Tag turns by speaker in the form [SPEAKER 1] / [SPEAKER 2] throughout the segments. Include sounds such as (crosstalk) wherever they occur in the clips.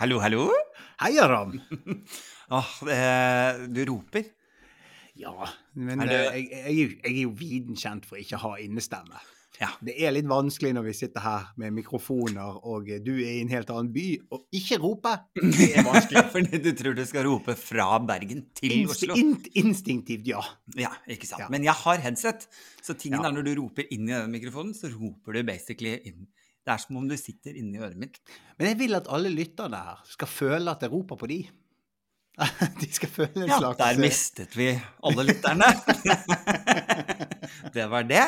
[SPEAKER 1] Hallo, hallo?
[SPEAKER 2] Hei, Aram. (laughs)
[SPEAKER 1] Åh, det, du roper.
[SPEAKER 2] Ja, men
[SPEAKER 1] Er det-
[SPEAKER 2] eh, jeg, jeg, jeg er jo viden kjent for ikke å ha innestemme.
[SPEAKER 1] Ja.
[SPEAKER 2] Det er litt vanskelig når vi sitter her med mikrofoner, og eh, du er i en helt annen by, og ikke rope. Det er vanskelig. (laughs)
[SPEAKER 1] Fordi du tror du skal rope fra Bergen til
[SPEAKER 2] Inst
[SPEAKER 1] Oslo.
[SPEAKER 2] in instinktivt, ja.
[SPEAKER 1] Ja, ikke sant.
[SPEAKER 2] Ja.
[SPEAKER 1] Men jeg har headset, så tingen
[SPEAKER 2] Ja.
[SPEAKER 1] er når du roper inn i den mikrofonen, så roper du basically inn. Det er som om du sitter inni øret mitt.
[SPEAKER 2] Men jeg vil at alle lytterne her skal føle at jeg roper på de. (laughs) De skal føle en
[SPEAKER 1] Ja,
[SPEAKER 2] slags
[SPEAKER 1] der
[SPEAKER 2] eh,
[SPEAKER 1] mistet vi alle lytterne. (laughs) det var det.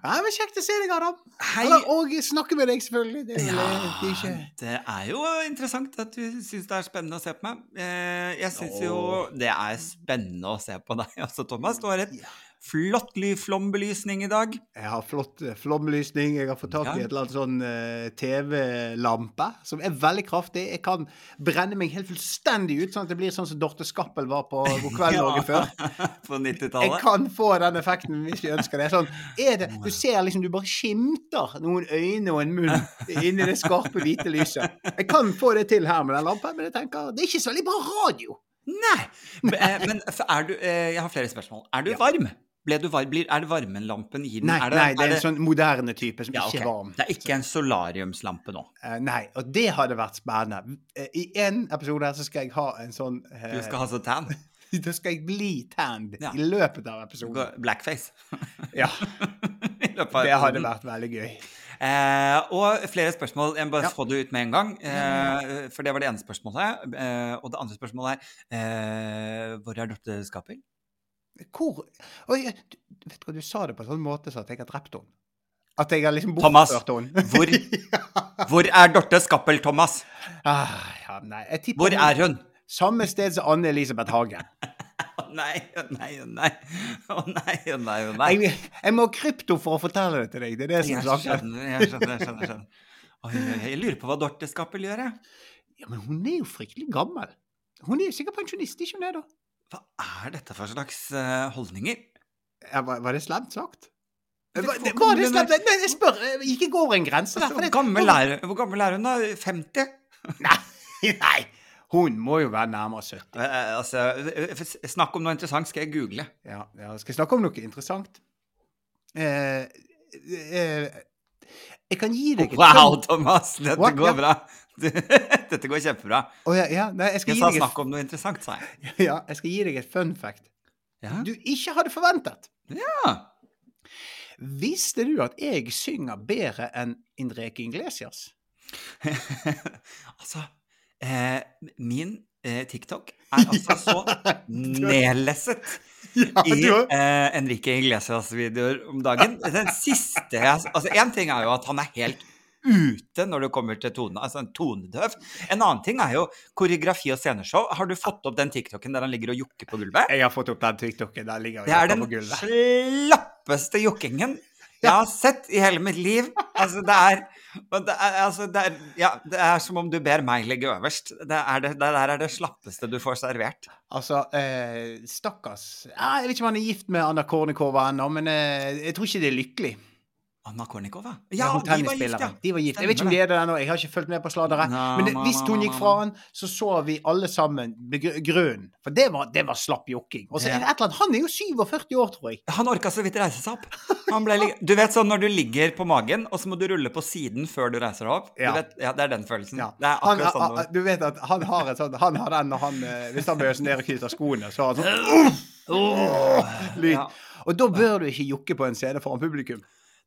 [SPEAKER 2] Ja, men Kjekt å se deg, Adam.
[SPEAKER 1] Hei.
[SPEAKER 2] Og snakke med deg, selvfølgelig. Det er,
[SPEAKER 1] Ja,
[SPEAKER 2] det ikke
[SPEAKER 1] det er jo interessant at du syns det er spennende å se på meg. Eh, Jeg syns jo det er spennende å se på deg også, Thomas. Du har et
[SPEAKER 2] Ja.
[SPEAKER 1] Flott ly- flombelysning i dag.
[SPEAKER 2] Jeg har flott eh, flombelysning. Jeg har fått tak i et eller annet sånn uh, TV-lampe som er veldig kraftig. Jeg kan brenne meg helt fullstendig ut, sånn at det blir sånn som Dorte Skappel var på (laughs) God kveld Norge før. (laughs)
[SPEAKER 1] på
[SPEAKER 2] Jeg
[SPEAKER 1] 90-tallet.
[SPEAKER 2] kan få den effekten hvis jeg ønsker det. Sånn, er det. Du ser liksom, du bare skimter noen øyne og en munn inni det skarpe, hvite lyset. Jeg kan få det til her med den lampen, men jeg tenker, det er ikke så veldig bra radio.
[SPEAKER 1] Nei! Men, eh, Men er du eh, Jeg har flere spørsmål. Er du
[SPEAKER 2] Ja.
[SPEAKER 1] varm? Varm? Blir, er det varmenlampen i den?
[SPEAKER 2] Nei,
[SPEAKER 1] er det,
[SPEAKER 2] nei, det er
[SPEAKER 1] er
[SPEAKER 2] en sånn moderne type som
[SPEAKER 1] ja,
[SPEAKER 2] ikke
[SPEAKER 1] ok.
[SPEAKER 2] er varm.
[SPEAKER 1] Det er ikke en solariumslampe nå.
[SPEAKER 2] Uh, nei, og det hadde vært spennende. Eh, I en episode her så skal jeg ha en sånn uh,
[SPEAKER 1] Du skal ha sånn tan. (laughs)
[SPEAKER 2] Da skal jeg bli tanned
[SPEAKER 1] Ja.
[SPEAKER 2] i løpet av episoden.
[SPEAKER 1] Blackface. (laughs)
[SPEAKER 2] Ja, (laughs) det hadde vært veldig gøy.
[SPEAKER 1] Eh, og flere spørsmål. Jeg må bare
[SPEAKER 2] Ja.
[SPEAKER 1] få det ut med en gang. Eh, for det var det ene spørsmålet. Og det andre spørsmålet er eh, Hvor er Dorte Skapel?
[SPEAKER 2] Hvor du, vet du hva, du sa det på en sånn måte så at jeg har drept henne. At jeg har liksom bortført henne.
[SPEAKER 1] Hvor, (laughs) hvor er Dorte Skappel, Thomas?
[SPEAKER 2] ah, ja, nei, jeg
[SPEAKER 1] Hvor
[SPEAKER 2] hun-
[SPEAKER 1] er hun?
[SPEAKER 2] Samme sted som Anne Elisabeth Hagen. (laughs)
[SPEAKER 1] Å nei, å nei, å nei. Å nei, å nei, å nei.
[SPEAKER 2] Jeg, jeg må ha krypto for å fortelle det til deg. Det er det som
[SPEAKER 1] Jeg
[SPEAKER 2] er saken.
[SPEAKER 1] jeg skjønner. Jeg skjønner, jeg skjønner. Jeg lurer på hva Dorte Skappel gjør, jeg.
[SPEAKER 2] Ja, men hun er jo fryktelig gammel. Hun er sikkert pensjonist, ikke hun det, da?
[SPEAKER 1] Hva er dette for slags eh, holdninger?
[SPEAKER 2] Ja, var, var det slemt sagt?
[SPEAKER 1] Det
[SPEAKER 2] Var, det, var det slemt? Nei, jeg spør. Jeg gikk ikke over en grense der.
[SPEAKER 1] Hvor gammel er, hvor gammel er hun, da? 50? (laughs)
[SPEAKER 2] Nei, nei. Hun må jo være nærmere 70.
[SPEAKER 1] Eh, altså, eh, snakk om noe interessant, skal jeg google.
[SPEAKER 2] Ja, ja. Skal jeg snakke om noe interessant? Eh, eh, jeg kan gi deg et
[SPEAKER 1] Wow, Thomas! Dette
[SPEAKER 2] What?
[SPEAKER 1] går bra. (laughs) Dette går kjempebra.
[SPEAKER 2] Oh, ja, ja, nei, jeg
[SPEAKER 1] Jeg sa
[SPEAKER 2] et,
[SPEAKER 1] snakk om noe interessant, sa jeg. (laughs)
[SPEAKER 2] ja, jeg skal gi deg et fun fact
[SPEAKER 1] Ja.
[SPEAKER 2] du ikke hadde forventet.
[SPEAKER 1] ja.
[SPEAKER 2] Visste du at jeg synger bedre enn Indreke Inglesias? (laughs)
[SPEAKER 1] altså eh, Min eh, TikTok er altså så nedlesset
[SPEAKER 2] Ja,
[SPEAKER 1] i eh, Enrique Iglesias-videoer om dagen. Den siste jeg Altså, én ting er jo at han er helt ute når det kommer til tone, altså en tonedøv. En annen ting er jo koreografi og sceneshow. Har du fått opp den TikToken der han ligger og jokker på gulvet?
[SPEAKER 2] Jeg har fått opp den TikToken. Der
[SPEAKER 1] han ligger
[SPEAKER 2] og
[SPEAKER 1] jokker
[SPEAKER 2] på gulvet.
[SPEAKER 1] Det er den slappeste jokkingen jeg har sett i hele mitt liv. Altså, det er, det er, altså, det er, ja, det er som om du ber meg ligge øverst. Det, er det, det der er det slappeste du får servert.
[SPEAKER 2] Altså, eh, stakkars Jeg vet ikke om han er gift med Anna Kornikova ennå, men eh, jeg tror ikke det er lykkelig.
[SPEAKER 1] Anna Kornikova?
[SPEAKER 2] Ja, ja
[SPEAKER 1] de var gift, ja.
[SPEAKER 2] De var gift. Jeg vet ikke om de er det ennå, jeg har ikke fulgt med på sladderet.
[SPEAKER 1] No,
[SPEAKER 2] Men det, hvis hun gikk fra han, så så vi alle sammen grunnen. For det var, det var slapp jokking. Og så det et eller annet Han er jo 47 år, tror jeg.
[SPEAKER 1] Han orka så vidt reise seg opp. Han ble, du vet sånn når du ligger på magen, og så må du rulle på siden før du reiser deg opp?
[SPEAKER 2] Ja.
[SPEAKER 1] Vet, ja, det er den følelsen.
[SPEAKER 2] Ja.
[SPEAKER 1] Det er
[SPEAKER 2] Han,
[SPEAKER 1] sånn.
[SPEAKER 2] a- a- du vet at han har et sånt Han har den når han eh, Hvis han bøyer seg ned og knyter skoene, så har han sånn
[SPEAKER 1] var. (laughs)
[SPEAKER 2] lyd.
[SPEAKER 1] Ja.
[SPEAKER 2] Og da bør du ikke jokke på en scene foran publikum.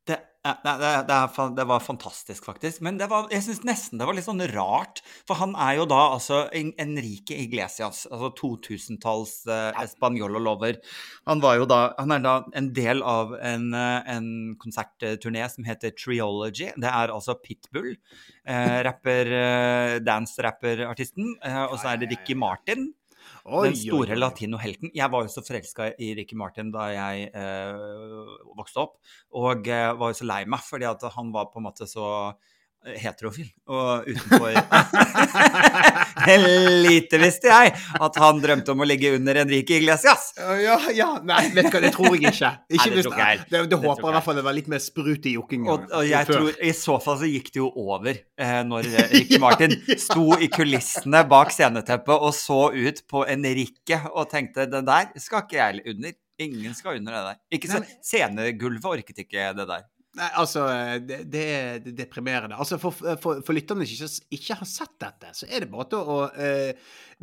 [SPEAKER 1] Det, det, det, det, var fantastisk, faktisk. Men det var, jeg syns nesten det var litt sånn rart. For han er jo da altså En- Enrique Iglesias, altså 2000-talls eh, spanjololover. Han da Han er da en del av en, eh, en konsertturné som heter Triology. Det er altså Pitbull, eh, rapper, eh, dance-rapper-artisten. Eh, og så er det Ricky Martin.
[SPEAKER 2] Oi,
[SPEAKER 1] Den store latinohelten. Jeg var jo så forelska i Ricky Martin da jeg eh, vokste opp, og eh, var jo så lei meg fordi at han var på en måte så heterofil og utenfor (laughs) Lite visste jeg at han drømte om å ligge under Enrique Iglesias.
[SPEAKER 2] Ja, ja, nei, vet du hva, det tror jeg ikke. ikke
[SPEAKER 1] Nei, det tror jeg.
[SPEAKER 2] det, det håper jeg i hvert fall det var litt mer sprut i jokkingen.
[SPEAKER 1] Og, og jeg
[SPEAKER 2] før.
[SPEAKER 1] tror i så fall så gikk det jo over eh, når (laughs) Ricky Martin sto i kulissene bak sceneteppet og så ut på Enrique og tenkte den der skal ikke jeg under. Ingen skal under det der. Ikke
[SPEAKER 2] så,
[SPEAKER 1] Scenegulvet orket ikke det der.
[SPEAKER 2] Nei, altså, det, det er er deprimerende. Altså, for, for, for lytterne som ikke, ikke har sett dette, så er det bare til å eh,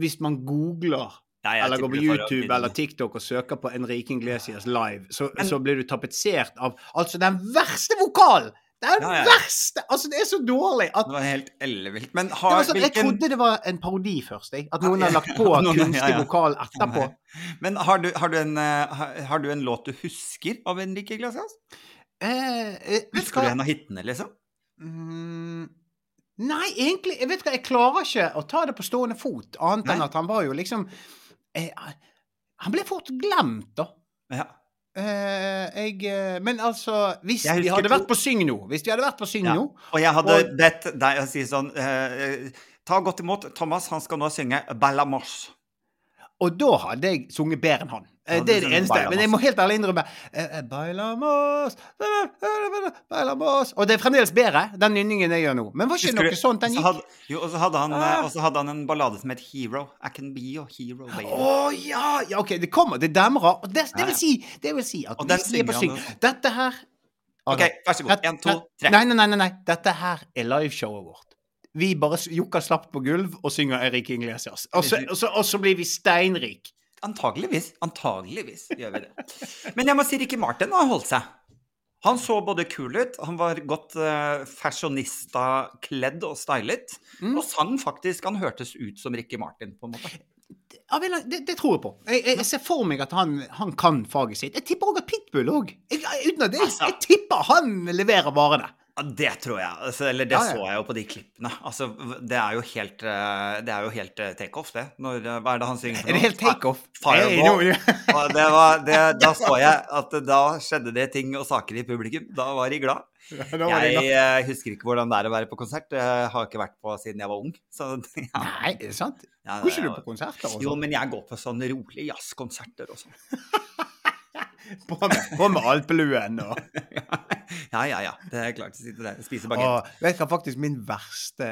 [SPEAKER 2] Hvis man googler
[SPEAKER 1] Nei,
[SPEAKER 2] eller går på
[SPEAKER 1] det
[SPEAKER 2] YouTube eller TikTok og søker på Enrique Iglesias live, så,
[SPEAKER 1] Men-
[SPEAKER 2] så blir du tapetsert av altså den verste vokalen! Den
[SPEAKER 1] Ja, ja.
[SPEAKER 2] verste! Altså, det er så dårlig at
[SPEAKER 1] Det var helt ellevilt. Men har
[SPEAKER 2] var hvilken... Jeg trodde det var en parodi først. Jeg. At noen har lagt på (laughs)
[SPEAKER 1] Noen-
[SPEAKER 2] kunstig vokal etterpå. (laughs)
[SPEAKER 1] Men har du, har, du en, eh, har, har du en låt du husker av Enrique Iglesias?
[SPEAKER 2] Eh, eh,
[SPEAKER 1] Husker du en av hitene, liksom?
[SPEAKER 2] Mm, nei, egentlig Jeg vet hva, jeg klarer ikke å ta det på stående fot, annet enn at han var jo liksom eh, Han ble fort glemt, da.
[SPEAKER 1] Ja.
[SPEAKER 2] Eh, jeg eh, Men altså Hvis vi hadde
[SPEAKER 1] to-
[SPEAKER 2] vært på Syng nå Hvis vi hadde vært på Syng
[SPEAKER 1] Ja. Og jeg hadde
[SPEAKER 2] Og-
[SPEAKER 1] bedt deg å si sånn eh, Ta godt imot Thomas, han skal nå synge 'Bella Ballamos.
[SPEAKER 2] Og da hadde jeg sunget bedre enn han.
[SPEAKER 1] Ja,
[SPEAKER 2] det er det eneste.
[SPEAKER 1] Bailamos?
[SPEAKER 2] Men jeg må helt ærlig innrømme eh, eh, Bailamos, bailamos Og det er fremdeles bedre, den nynningen jeg gjør nå. Men var ikke
[SPEAKER 1] Husker
[SPEAKER 2] noe
[SPEAKER 1] du-
[SPEAKER 2] sånt den
[SPEAKER 1] så
[SPEAKER 2] gikk?
[SPEAKER 1] hadde, jo, og så hadde, han, eh,
[SPEAKER 2] Ah.
[SPEAKER 1] og så hadde han en ballade som het Hero. I can be your hero, baby.
[SPEAKER 2] Å ja, ja! OK, det kommer. Det demrer. Og det, det, vil si, det vil si at hvis vi er på syng Dette her
[SPEAKER 1] OK, vær så god. Én, to, tre.
[SPEAKER 2] Nei, nei, nei, nei. Dette her er liveshowet vårt. Vi bare jokker slapt på gulv og synger Erik Inglesias. Og så, og så, og så blir vi steinrik.
[SPEAKER 1] Antageligvis. Antageligvis gjør vi det. Men jeg må si Ricky Martin har holdt seg. Han så både kul ut, han var godt uh, fashionista-kledd og stylet,
[SPEAKER 2] Mm.
[SPEAKER 1] og sang faktisk Han hørtes ut som Ricky Martin, på en måte.
[SPEAKER 2] Ja, det, det tror jeg på. Jeg, jeg, jeg ser for meg at han, han kan faget sitt. Jeg tipper òg at Pitbull òg. Uten at det,
[SPEAKER 1] Altså.
[SPEAKER 2] jeg tipper han leverer varene.
[SPEAKER 1] Det tror jeg. Altså, eller det
[SPEAKER 2] Ja, ja.
[SPEAKER 1] så jeg jo på de klippene. Altså, det er jo helt, eh, det er jo helt eh, takeoff, det. Når, eh, hva er det han synger for
[SPEAKER 2] det helt takeoff?
[SPEAKER 1] Fireball. (laughs) Det var, det, (laughs) da så jeg at da skjedde det ting og saker i publikum. Da var de glad. Jeg husker ikke hvordan det er å være på konsert. Jeg har ikke vært på siden jeg var ung. Så (laughs) ja.
[SPEAKER 2] Nei, er det sant?
[SPEAKER 1] Ja,
[SPEAKER 2] Går ikke du på konserter? Også?
[SPEAKER 1] Jo,
[SPEAKER 2] sånn?
[SPEAKER 1] men jeg går på sånne rolige jazzkonserter og sånn.
[SPEAKER 2] På med, på med alpeluen og (laughs)
[SPEAKER 1] Ja, ja, ja. Det er klart sitte der og spise bagett.
[SPEAKER 2] Vet du hva faktisk min verste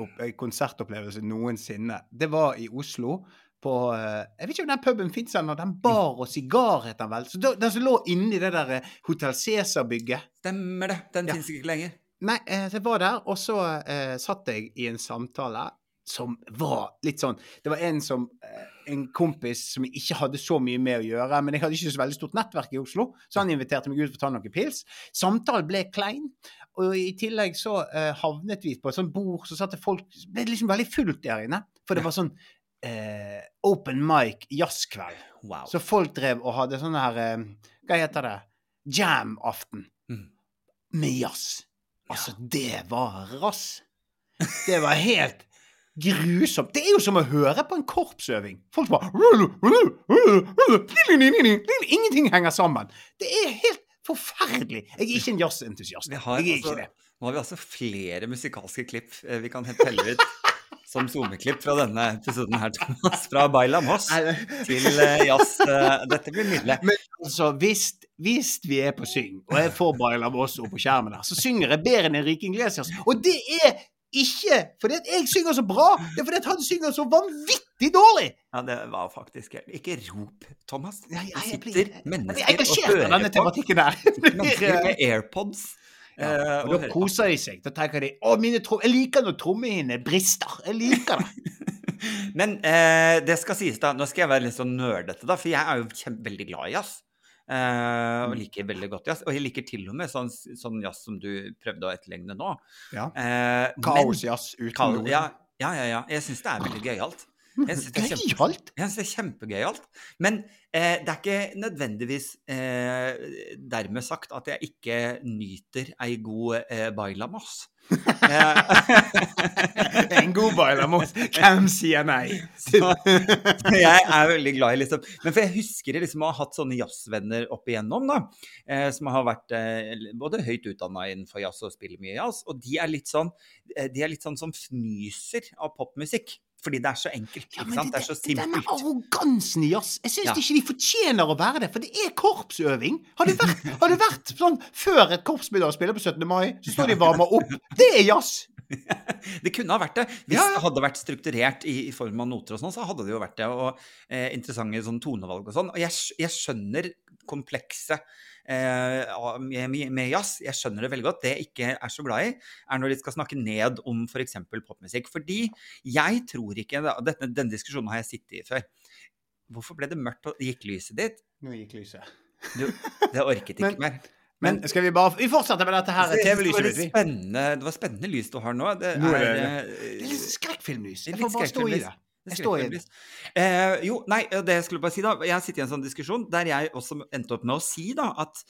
[SPEAKER 2] opp, eh, konsertopplevelse noensinne Det var i Oslo. På eh, Jeg vet ikke om den puben fins ennå. Den bar og sigar het den vel. Så Den som lå inni det der eh, Hotell Cæsar-bygget.
[SPEAKER 1] Stemmer det. Den
[SPEAKER 2] Ja.
[SPEAKER 1] finnes ikke lenger.
[SPEAKER 2] Nei, jeg var der, og så eh, satt jeg i en samtale som var litt sånn Det var en som eh, En kompis som jeg ikke hadde så mye med å gjøre, men jeg hadde ikke så veldig stort nettverk i Oslo, så han inviterte meg ut for å ta noen pils. Samtalen ble klein, og i tillegg så uh, havnet vi på et sånt bord, så satt det folk Det ble liksom veldig fullt der inne, for det var sånn uh, open mic jazzkveld.
[SPEAKER 1] Wow.
[SPEAKER 2] Så folk drev og hadde sånn her uh, Hva heter det? Jam-aften.
[SPEAKER 1] Mm.
[SPEAKER 2] Med jazz. Altså, det var rass. Det var helt grusomt. Det er jo som å høre på en korpsøving. Folk bare Ingenting henger sammen. Det er helt forferdelig. Jeg er ikke en jazzentusiast. Jeg er ikke det.
[SPEAKER 1] nå har vi altså flere musikalske klipp vi kan telle ut som SoMe-klipp fra denne episoden her, Thomas. Fra Baila Moss til jazz. Dette blir nydelig.
[SPEAKER 2] Men altså, hvis vi er på syng, og jeg får Baila Moss opp på skjermen her, så synger jeg bedre enn Enrique Iglesias. Og det er ikke fordi at jeg synger så bra, det er fordi at han synger så vanvittig dårlig!
[SPEAKER 1] Ja, det var faktisk Ikke rop, Thomas. Det sitter mennesker og hører
[SPEAKER 2] denne
[SPEAKER 1] på.
[SPEAKER 2] tematikken der.
[SPEAKER 1] Mennesker (laughs) med AirPods.
[SPEAKER 2] ja,
[SPEAKER 1] eh,
[SPEAKER 2] og
[SPEAKER 1] og
[SPEAKER 2] da koser de seg. Da tenker de å, jeg liker når trommehinnene brister. Jeg liker det. (laughs)
[SPEAKER 1] Men eh, det skal sies, da. Nå skal jeg være litt sånn nerdete, da. For jeg er jo veldig glad i jazz. Eh, og liker veldig godt jazz. Og jeg liker til og med sånn, sånn jazz som du prøvde å etterligne nå.
[SPEAKER 2] Ja.
[SPEAKER 1] Eh,
[SPEAKER 2] Kaosjazz uten
[SPEAKER 1] Kaos, ja, ja, ja, ja. Jeg syns det er veldig gøyalt. (laughs) Jeg synes det det er kjempegøyalt. Men eh, det er ikke nødvendigvis eh, dermed sagt at jeg ikke nyter ei god eh, bailamos. (laughs)
[SPEAKER 2] En god bailamos, Hvem sier nei? (laughs)
[SPEAKER 1] jeg er veldig glad i liksom Men for jeg husker jeg liksom å ha hatt sånne jazzvenner opp igjennom, da. Eh, som har vært eh, både høyt utdanna innenfor jazz og spiller mye jazz. Og de er litt sånn eh, De er litt sånn som fnyser av popmusikk. Fordi det er så enkelt.
[SPEAKER 2] Ja,
[SPEAKER 1] ikke sant? Det er så simpelt.
[SPEAKER 2] Denne arrogansen i jazz, jeg syns
[SPEAKER 1] Ja.
[SPEAKER 2] ikke de fortjener å være det, for det er korpsøving. Har det vært, har det vært sånn før et korpsmiddag spiller på 17. mai, så står de og varmer opp. Det er jazz! (laughs)
[SPEAKER 1] Det kunne ha vært det. Hvis
[SPEAKER 2] Ja, ja.
[SPEAKER 1] det hadde vært strukturert i, i form av noter og sånn, så hadde det jo vært det. Og eh, interessante sånn tonevalg og sånn. Og jeg, jeg skjønner komplekset med, med, med jazz. Jeg skjønner det veldig godt. Det jeg ikke er så glad i, er når de skal snakke ned om f.eks. popmusikk. Fordi jeg tror ikke dette, Denne diskusjonen har jeg sittet i før. Hvorfor ble det mørkt og gikk lyset ditt?
[SPEAKER 2] Nå gikk lyset.
[SPEAKER 1] Du, det orket ikke
[SPEAKER 2] Men-
[SPEAKER 1] mer.
[SPEAKER 2] Men skal vi bare Vi fortsetter med dette her
[SPEAKER 1] Det
[SPEAKER 2] TV-lyset, vi.
[SPEAKER 1] spennende, det var spennende lys du har nå. Det
[SPEAKER 2] Nå er
[SPEAKER 1] er,
[SPEAKER 2] det-
[SPEAKER 1] eh,
[SPEAKER 2] Det er litt skrekkfilmlys. Jeg får bare stå i det.
[SPEAKER 1] Det
[SPEAKER 2] står i.
[SPEAKER 1] Eh, jo, nei, det jeg skulle bare si da Jeg har sittet i en sånn diskusjon der jeg også endte opp med å si da at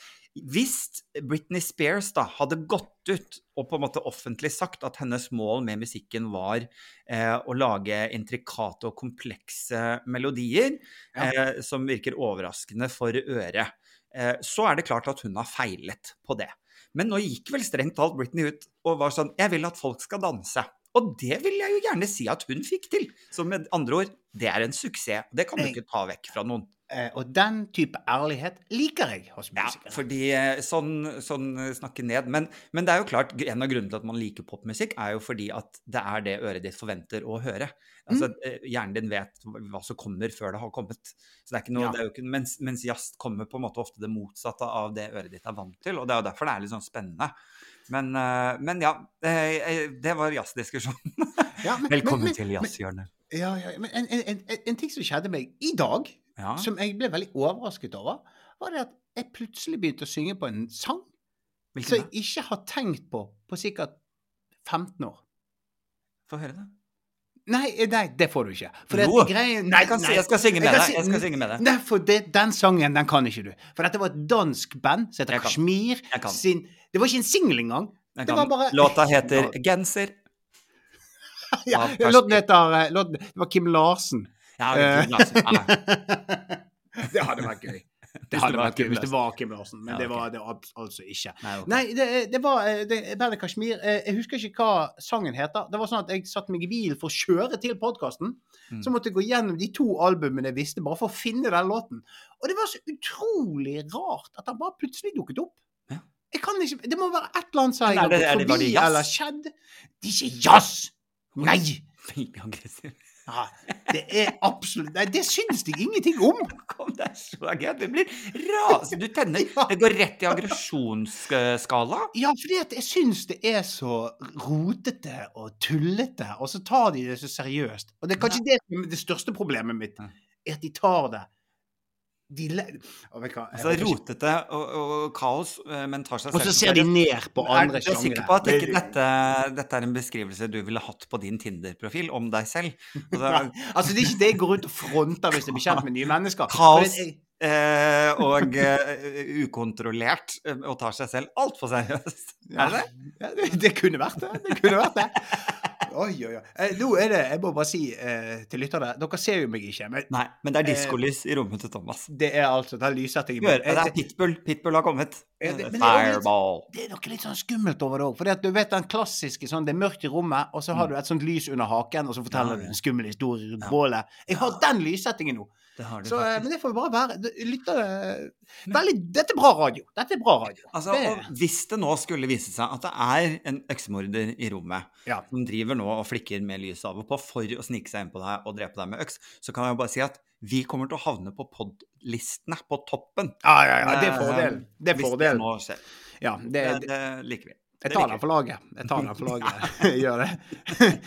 [SPEAKER 1] hvis Britney Spears da hadde gått ut og på en måte offentlig sagt at hennes mål med musikken var eh, å lage intrikate og komplekse melodier
[SPEAKER 2] Ja.
[SPEAKER 1] eh, som virker overraskende for øret, eh, så er det klart at hun har feilet på det. Men nå gikk vel strengt talt Britney ut og var sånn Jeg vil at folk skal danse. Og det vil jeg jo gjerne si at hun fikk til. Så med andre ord, det er en suksess. Det kan du ikke ta vekk fra noen.
[SPEAKER 2] Eh, Og den type ærlighet liker jeg hos musikere.
[SPEAKER 1] Ja, fordi eh, sånn, sånn eh, snakke ned. Men, men det er jo klart, en av grunnene til at man liker popmusikk, er jo fordi at det er det øret ditt forventer å høre. Altså,
[SPEAKER 2] Mm.
[SPEAKER 1] Hjernen din vet hva som kommer før det har kommet. Så det er ikke noe,
[SPEAKER 2] Ja.
[SPEAKER 1] det er jo ikke, mens, mens jazz kommer på en måte ofte det motsatte av det øret ditt er vant til. Og det er jo derfor det er litt sånn spennende. Men, eh, men ja, eh, det var jazzdiskusjonen. (laughs)
[SPEAKER 2] Ja, men-
[SPEAKER 1] Velkommen
[SPEAKER 2] men-
[SPEAKER 1] til jazzhjørnet.
[SPEAKER 2] Ja, ja, men en, en, en, ting som skjedde meg i dag,
[SPEAKER 1] Ja.
[SPEAKER 2] som jeg ble veldig overrasket over, var det at jeg plutselig begynte å synge på en sang som jeg ikke har tenkt på på sikkert 15 år.
[SPEAKER 1] Få høre det.
[SPEAKER 2] Nei, eh, nei, det får du ikke. For
[SPEAKER 1] Jo,
[SPEAKER 2] greien Nei,
[SPEAKER 1] Jeg, kan,
[SPEAKER 2] nei.
[SPEAKER 1] jeg skal synge med deg. Jeg skal synge med deg.
[SPEAKER 2] Nei, for det, den sangen, den kan ikke du. For dette var et dansk band som heter Kashmir. Sin, det var ikke en singel engang. Det var bare-
[SPEAKER 1] Låta heter (laughs) 'Genser'.
[SPEAKER 2] Ja, låten heter eh, låten, Det var Kim Larsen.
[SPEAKER 1] Ja. Kim Larsen. Ja. (laughs)
[SPEAKER 2] det hadde vært gøy. (laughs) Det hadde vært gøy hvis det var Kim Larsen, men
[SPEAKER 1] Ja,
[SPEAKER 2] det var det altså ikke.
[SPEAKER 1] Nei, okay.
[SPEAKER 2] Nei, det, det var eh, det, bandet Kashmir. eh, Jeg husker ikke hva sangen heter. Det var sånn at jeg satte meg i bilen for å kjøre til podkasten.
[SPEAKER 1] Mm.
[SPEAKER 2] Så måtte jeg gå gjennom de to albumene jeg visste, bare for å finne den låten. Og det var så utrolig rart at han bare plutselig dukket opp.
[SPEAKER 1] Ja.
[SPEAKER 2] Jeg kan ikke, Det må være et eller annet som har gått forbi eller skjedd. Det er ikke jazz! Nei! (laughs) Ja, det er absolutt Nei, det syns jeg ingenting om! (laughs)
[SPEAKER 1] Kom, er så gøy. Det blir rasende. Du tenner (laughs) Det går rett i aggresjonsskala.
[SPEAKER 2] Ja, fordi jeg syns det er så rotete og tullete, og så tar de det så seriøst. Og det er kanskje det som er det største problemet mitt, er at de tar det de le oh, hva,
[SPEAKER 1] Altså rotete og, og kaos, eh, men tar seg
[SPEAKER 2] Og så ser de ned på
[SPEAKER 1] Er
[SPEAKER 2] andre
[SPEAKER 1] er sikker på at ikke dette, dette er en beskrivelse du ville hatt på din Tinder-profil om deg selv? (laughs) Altså,
[SPEAKER 2] Altså, det er ikke det jeg går rundt og fronter hvis jeg blir kjent med nye mennesker.
[SPEAKER 1] Kaos.
[SPEAKER 2] Jeg-
[SPEAKER 1] eh, og uh, ukontrollert eh, og tar seg selv altfor seriøst.
[SPEAKER 2] Ja,
[SPEAKER 1] Er det det?
[SPEAKER 2] ja, det? Det kunne vært det. Det kunne vært det. Oi, oi, oi. Eh, Nå er det Jeg må bare si eh, til lytterne Dere ser jo meg ikke, men
[SPEAKER 1] Nei, men det er
[SPEAKER 2] Eh,
[SPEAKER 1] diskolys i rommet til Thomas.
[SPEAKER 2] det er altså Den lyssettingen
[SPEAKER 1] Hør, det er Pitbull. Pitbull har kommet.
[SPEAKER 2] Ja, det- Fireball. det er litt-. Det er noe litt sånn skummelt over det òg. For du vet den klassiske sånn Det er mørkt i rommet, og så har du et sånt lys under haken, og så forteller
[SPEAKER 1] Mm.
[SPEAKER 2] Du en skummel historie rundt bålet. Jeg har den lyssettingen nå.
[SPEAKER 1] Det har de
[SPEAKER 2] Så, eh,
[SPEAKER 1] faktisk.
[SPEAKER 2] men det får bare være det- Lyttere Veldig Dette er bra radio. Dette er bra radio.
[SPEAKER 1] Altså,
[SPEAKER 2] det,
[SPEAKER 1] og hvis det nå skulle vise seg at det er en øksemorder i rommet,
[SPEAKER 2] Ja.
[SPEAKER 1] som driver nå og flikker med lyset av og på for å snike seg inn på deg og drepe deg med øks, så kan jeg bare si at vi kommer til å havne på podlistene på toppen.
[SPEAKER 2] ja, ja, ja. Det er fordel. Det er
[SPEAKER 1] hvis
[SPEAKER 2] det
[SPEAKER 1] nå skjer.
[SPEAKER 2] Ja, det,
[SPEAKER 1] Det,
[SPEAKER 2] det,
[SPEAKER 1] liker vi.
[SPEAKER 2] jeg tar den for laget. Jeg tar den for laget. (laughs) (laughs) Gjør det.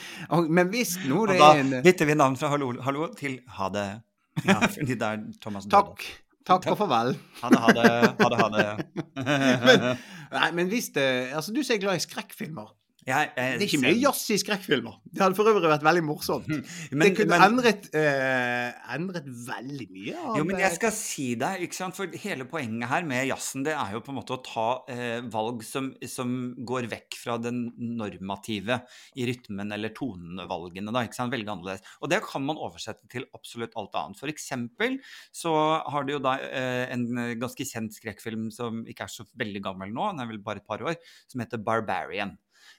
[SPEAKER 2] (laughs) Men hvis nå det er en Da
[SPEAKER 1] bytter vi navn fra hallo, hallo til ha det.
[SPEAKER 2] Ja. (laughs)
[SPEAKER 1] Fordi der Thomas døde.
[SPEAKER 2] Takk. Takk og farvel. (laughs)
[SPEAKER 1] Ha det, ha det. Ha det, ha det. (laughs)
[SPEAKER 2] Men, nei, men hvis det Altså, du som er glad i skrekkfilmer.
[SPEAKER 1] Jeg, jeg,
[SPEAKER 2] Det er ikke mye jazz i skrekkfilmer. Det hadde for øvrig vært veldig morsomt.
[SPEAKER 1] Men,
[SPEAKER 2] det kunne
[SPEAKER 1] men,
[SPEAKER 2] endret, eh, endret veldig mye av
[SPEAKER 1] Jo, men jeg skal si deg, ikke sant? for hele poenget her med jazzen, det er jo på en måte å ta eh, valg som, som går vekk fra den normative i rytmen eller tonevalgene, da, ikke sant? Veldig annerledes. Og det kan man oversette til absolutt alt annet. For eksempel så har du jo da eh, en ganske kjent skrekkfilm som ikke er så veldig gammel nå, den er vel bare et par år, som heter Barbarian.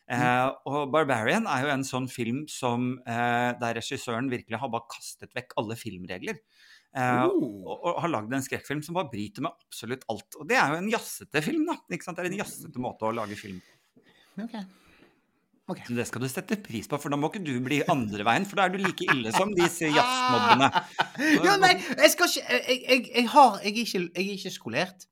[SPEAKER 1] Eh, og 'Barbarian' er jo en sånn film som eh, der regissøren virkelig har bare kastet vekk alle filmregler. Eh,
[SPEAKER 2] Oh.
[SPEAKER 1] og, og har lagd en skrekkfilm som bare bryter med absolutt alt. Og det er jo en jazzete film, da. Det er en jazzete måte å lage film på.
[SPEAKER 2] Okay. Okay.
[SPEAKER 1] Så det skal du sette pris på, for da må ikke du bli andre veien, for da er du like ille som disse jazzmobbene. (laughs)
[SPEAKER 2] Ja, nei, jeg skal ikke Jeg, jeg, jeg, har, jeg, er, ikke, jeg er ikke skolert.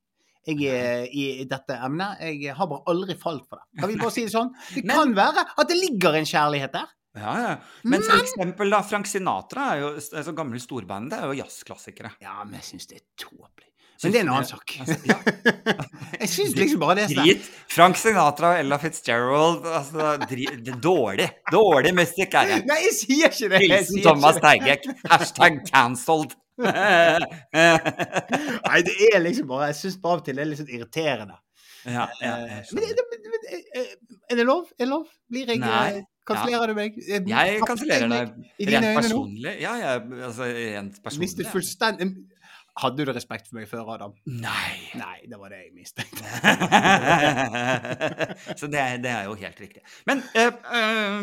[SPEAKER 2] Jeg er i dette emnet. Jeg har bare aldri falt for det. Kan vi bare si det sånn? Det (laughs)
[SPEAKER 1] Men-
[SPEAKER 2] kan være at det ligger en kjærlighet der.
[SPEAKER 1] Ja, ja. Men for eksempel da, Frank Sinatra er jo altså, gamle storband, det er jo jazzklassikere.
[SPEAKER 2] Ja, men jeg syns det er tåpelig. Men det er en annen sak.
[SPEAKER 1] Altså, ja. (laughs)
[SPEAKER 2] Jeg syns liksom bare det er sånn
[SPEAKER 1] Drit. Frank Sinatra og Ella Fitzgerald. Altså, drit, dårlig. Dårlig musikk er det.
[SPEAKER 2] Nei, jeg sier ikke det!
[SPEAKER 1] Hilsen Thomas. Teigek. Hashtag cancelled. (laughs)
[SPEAKER 2] Nei, det er liksom bare Jeg syns bare av og til det er litt sånn irriterende.
[SPEAKER 1] ja, ja,
[SPEAKER 2] Eh, men,
[SPEAKER 1] skjønner.
[SPEAKER 2] det- men, eh, er det lov? Er det lov? Blir jeg
[SPEAKER 1] Nei.
[SPEAKER 2] Kansellerer ja. du meg? Eh,
[SPEAKER 1] Jeg
[SPEAKER 2] tapte
[SPEAKER 1] kansellerer deg rent
[SPEAKER 2] nå?
[SPEAKER 1] personlig. Ja, jeg, altså, rent personlig.
[SPEAKER 2] Mistet fullstendig Hadde du respekt for meg før, Adam?
[SPEAKER 1] Nei.
[SPEAKER 2] Nei, det var det jeg mistenkte. (laughs)
[SPEAKER 1] Så det er, det er jo helt riktig. Men eh, eh,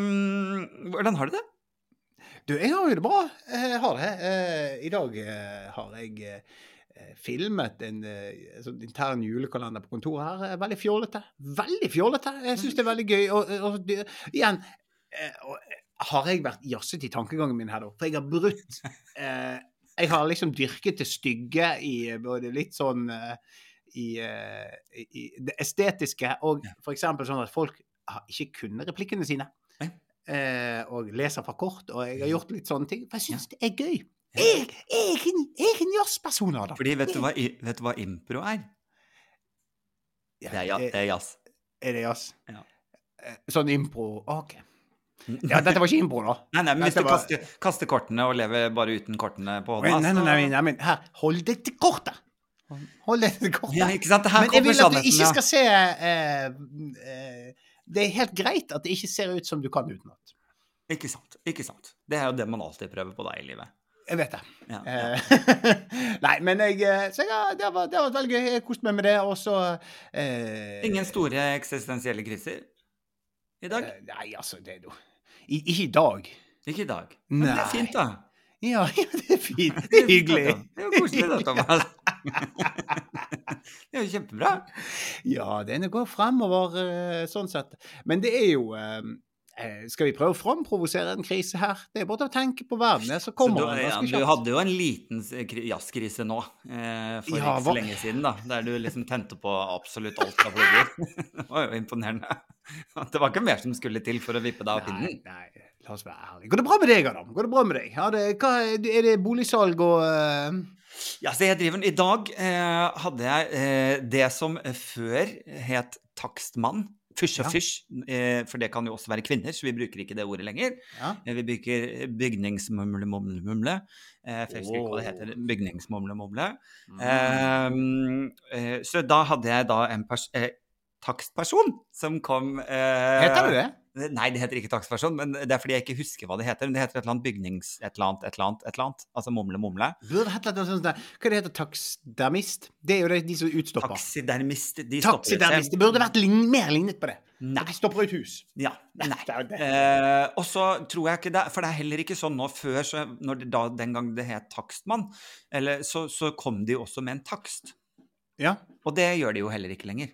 [SPEAKER 1] hvordan har du det?
[SPEAKER 2] Du, jeg har jo det bra. Jeg har det. Eh, I dag eh, har jeg eh, filmet en sånn intern julekalender på kontoret her. Veldig fjollete. Veldig fjollete. Jeg syns det er veldig gøy. Og, og, og igjen har jeg vært jazzet i tankegangen min her, da? For jeg har brutt eh, Jeg har liksom dyrket det stygge i både litt sånn i, i, det estetiske, og eksempel sånn at folk ikke kunne replikkene sine. Eh, og leser fra kort, og jeg har gjort litt sånne ting. For jeg syns det er gøy. Jeg, jeg, jeg er en jazzperson, Adam.
[SPEAKER 1] Fordi vet du hva, vet du hva impro er? Det er, ja, det er jazz.
[SPEAKER 2] Er det jazz?
[SPEAKER 1] Ja.
[SPEAKER 2] Eh, Sånn impro OK. (laughs) Ja, dette var ikke impro, da.
[SPEAKER 1] Nei, nei, men hvis du
[SPEAKER 2] var-
[SPEAKER 1] kaster, kaster kortene og lever bare uten kortene på hånda
[SPEAKER 2] nei, nei, nei, nei, men her, hold deg til kortet! Hold deg til kortet.
[SPEAKER 1] Ja, ikke sant? Her
[SPEAKER 2] Men jeg vil at du ikke skal se eh, eh, Det er helt greit at det ikke ser ut som du kan utenat.
[SPEAKER 1] Ikke sant. Ikke sant. Det er jo det man alltid prøver på da i livet.
[SPEAKER 2] Jeg vet det.
[SPEAKER 1] Ja, ja.
[SPEAKER 2] Eh, (laughs) Nei, men jeg eh, Så ja, det, var, har vært veldig gøy. Jeg koste meg med det. Og så eh,
[SPEAKER 1] Ingen store eksistensielle kriser i dag?
[SPEAKER 2] eh, Nei, altså, det er jo I, Ikke i dag.
[SPEAKER 1] Ikke i dag. Men det er fint, da.
[SPEAKER 2] Ja, (laughs) ja, det er fint. Det er hyggelig.
[SPEAKER 1] Det er jo koselig, da, (laughs) Thomas. Det er jo kjempebra.
[SPEAKER 2] Ja, det går fremover eh, sånn sett. Men det er jo eh, eh, Skal vi prøve å framprovosere en krise her? Det er bare å tenke på verden. så Så
[SPEAKER 1] Så
[SPEAKER 2] kommer
[SPEAKER 1] du,
[SPEAKER 2] den
[SPEAKER 1] ja, du hadde jo en liten jazzkrise nå, for
[SPEAKER 2] Ja,
[SPEAKER 1] ikke så lenge siden, da. Der du liksom tente på absolutt alt av plugger. (laughs) Det var jo imponerende. Det var ikke mer som skulle til for å vippe deg av pinnen.
[SPEAKER 2] nei, la oss være ærlige. Går det bra med deg, Adam? Går det bra med deg? Er det, hva, er det boligsalg og
[SPEAKER 1] Ja, så jeg driver I dag eh, hadde jeg eh, det som før het takstmann. Fysj og
[SPEAKER 2] Ja.
[SPEAKER 1] fysj, eh, for det kan jo også være kvinner, så vi bruker ikke det ordet lenger.
[SPEAKER 2] Ja.
[SPEAKER 1] Eh, Vi bruker bygningsmumle-mumle-mumle. Eh, for jeg husker ikke hva det heter. Bygningsmumle-mumle.
[SPEAKER 2] Mm.
[SPEAKER 1] Ehm, eh, så da hadde jeg da en pers eh, takstperson som kom eh,
[SPEAKER 2] Heter du det?
[SPEAKER 1] Nei, det heter ikke takstperson, men det er fordi jeg ikke husker hva det heter. Men det heter et eller annet bygnings... Et eller annet, et eller annet, et eller annet. Altså
[SPEAKER 2] sånt der. Hva det heter takstdermist? Det er jo de som utstopper.
[SPEAKER 1] Taksidermist. De stopper
[SPEAKER 2] Taxidermist. Det burde vært lign, mer lignet på det.
[SPEAKER 1] Nei.
[SPEAKER 2] De stopper ut hus.
[SPEAKER 1] Ja. Nei. Eh, og så tror jeg ikke det For det er heller ikke sånn nå før, så når det da, den gang det het takstmann, eller, så, så kom de jo også med en takst.
[SPEAKER 2] Ja.
[SPEAKER 1] Og det gjør de jo heller ikke lenger.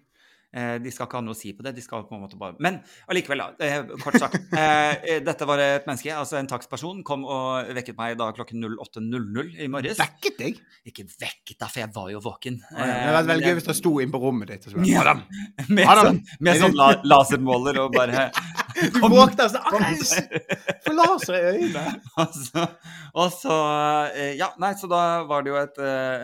[SPEAKER 1] Eh, de skal ikke ha noe å si på det. de skal på en måte bare... Men allikevel. Eh, kort sagt. Eh, dette var et menneske, altså en takstperson, kom og vekket meg da klokken 08.00 i morges.
[SPEAKER 2] Vekket deg?
[SPEAKER 1] Ikke vekket, deg, for jeg var jo våken.
[SPEAKER 2] Det hadde vært veldig gøy hvis du sto inn på rommet ditt. Og så,
[SPEAKER 1] Ja.
[SPEAKER 2] Adam, (laughs)
[SPEAKER 1] Med
[SPEAKER 2] Adam,
[SPEAKER 1] sånn, med sånn la lasermåler og bare (laughs)
[SPEAKER 2] du våkner sånn «Ai, Få laser i øynene! (laughs)
[SPEAKER 1] og så, og så Ja, nei, så da var det jo et,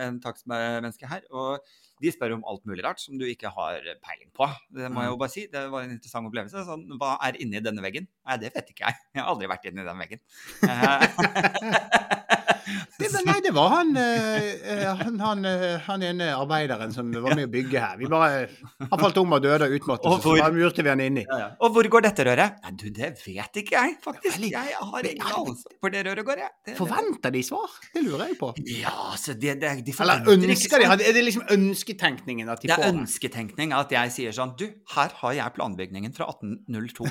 [SPEAKER 1] en takstmenneske her. Og de spør om alt mulig rart som du ikke har peiling på. Det må jeg jo bare si. Det var en interessant opplevelse. Sånn, hva er inni denne veggen? Nei, det vet ikke jeg. Jeg har aldri vært inni den veggen. (laughs) (laughs)
[SPEAKER 2] Det, nei, det var han, eh, eh, han, han, eh, han ene arbeideren som var med å bygge her. Vi bare, han falt om og døde av
[SPEAKER 1] Og
[SPEAKER 2] utmattelse, så
[SPEAKER 1] hvor-
[SPEAKER 2] bare murte vi han inni.
[SPEAKER 1] Og hvor går dette røret? Nei, du, det vet ikke jeg, faktisk. Jeg har ingen anelse hvor det røret går, jeg. Det-
[SPEAKER 2] Forventer de svar? Det lurer jeg på.
[SPEAKER 1] Ja, så det, det, de
[SPEAKER 2] Eller
[SPEAKER 1] forventer ikke
[SPEAKER 2] ønsker de? Er det liksom ønsketenkningen at de
[SPEAKER 1] Det er
[SPEAKER 2] får
[SPEAKER 1] ønsketenkning at jeg sier sånn Du, her har jeg planbygningen fra 1802.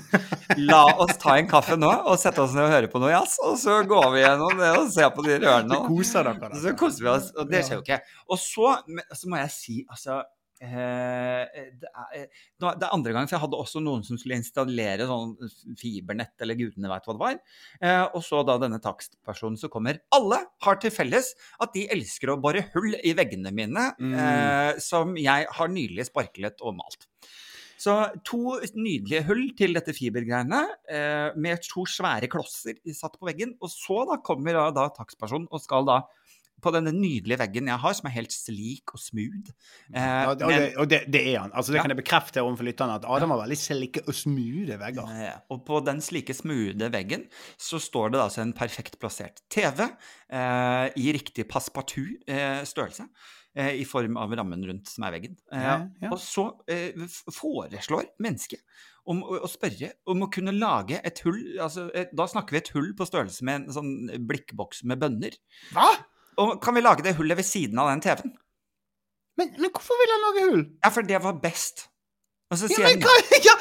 [SPEAKER 1] La oss ta en kaffe nå og sette oss ned og høre på noe jazz, og så går vi gjennom det og ser på de rørene. Og
[SPEAKER 2] koser dere da.
[SPEAKER 1] så koser vi oss, og det skjer jo ikke. Og så, men- så må jeg si, altså eh, det, er, det er andre gang, for jeg hadde også noen som skulle installere sånn fibernett, eller gudene veit hva det var. Eh, og så da denne takstpersonen som kommer. Alle har til felles at de elsker å bore hull i veggene mine,
[SPEAKER 2] Mm.
[SPEAKER 1] eh, som jeg har nylig sparklet og malt. Så to nydelige hull til dette fibergreiene, eh, med to svære klosser satt på veggen. Og så da kommer da, da takstpersonen og skal da på denne nydelige veggen jeg har, som er helt slik og smooth. Eh,
[SPEAKER 2] Ja, og det, og det, det er han. Altså, det
[SPEAKER 1] Ja.
[SPEAKER 2] kan jeg bekrefte overfor lytterne, at Adam har veldig slike og smoothe vegger.
[SPEAKER 1] Ja, Og på den slike smoothe veggen så står det altså en perfekt plassert TV eh, i riktig passepartout-størrelse. Eh, I form av rammen rundt som er veggen. Eh,
[SPEAKER 2] Ja, ja.
[SPEAKER 1] Og så eh, foreslår mennesket om å, å spørre om å kunne lage et hull altså, et, Da snakker vi et hull på størrelse med en sånn blikkboks med bønner.
[SPEAKER 2] Hva?
[SPEAKER 1] Og kan vi lage det hullet ved siden av den TV-en?
[SPEAKER 2] Men, men hvorfor vil han lage hull?
[SPEAKER 1] Ja, for det var best. Og så
[SPEAKER 2] Ja, men han (laughs) ja,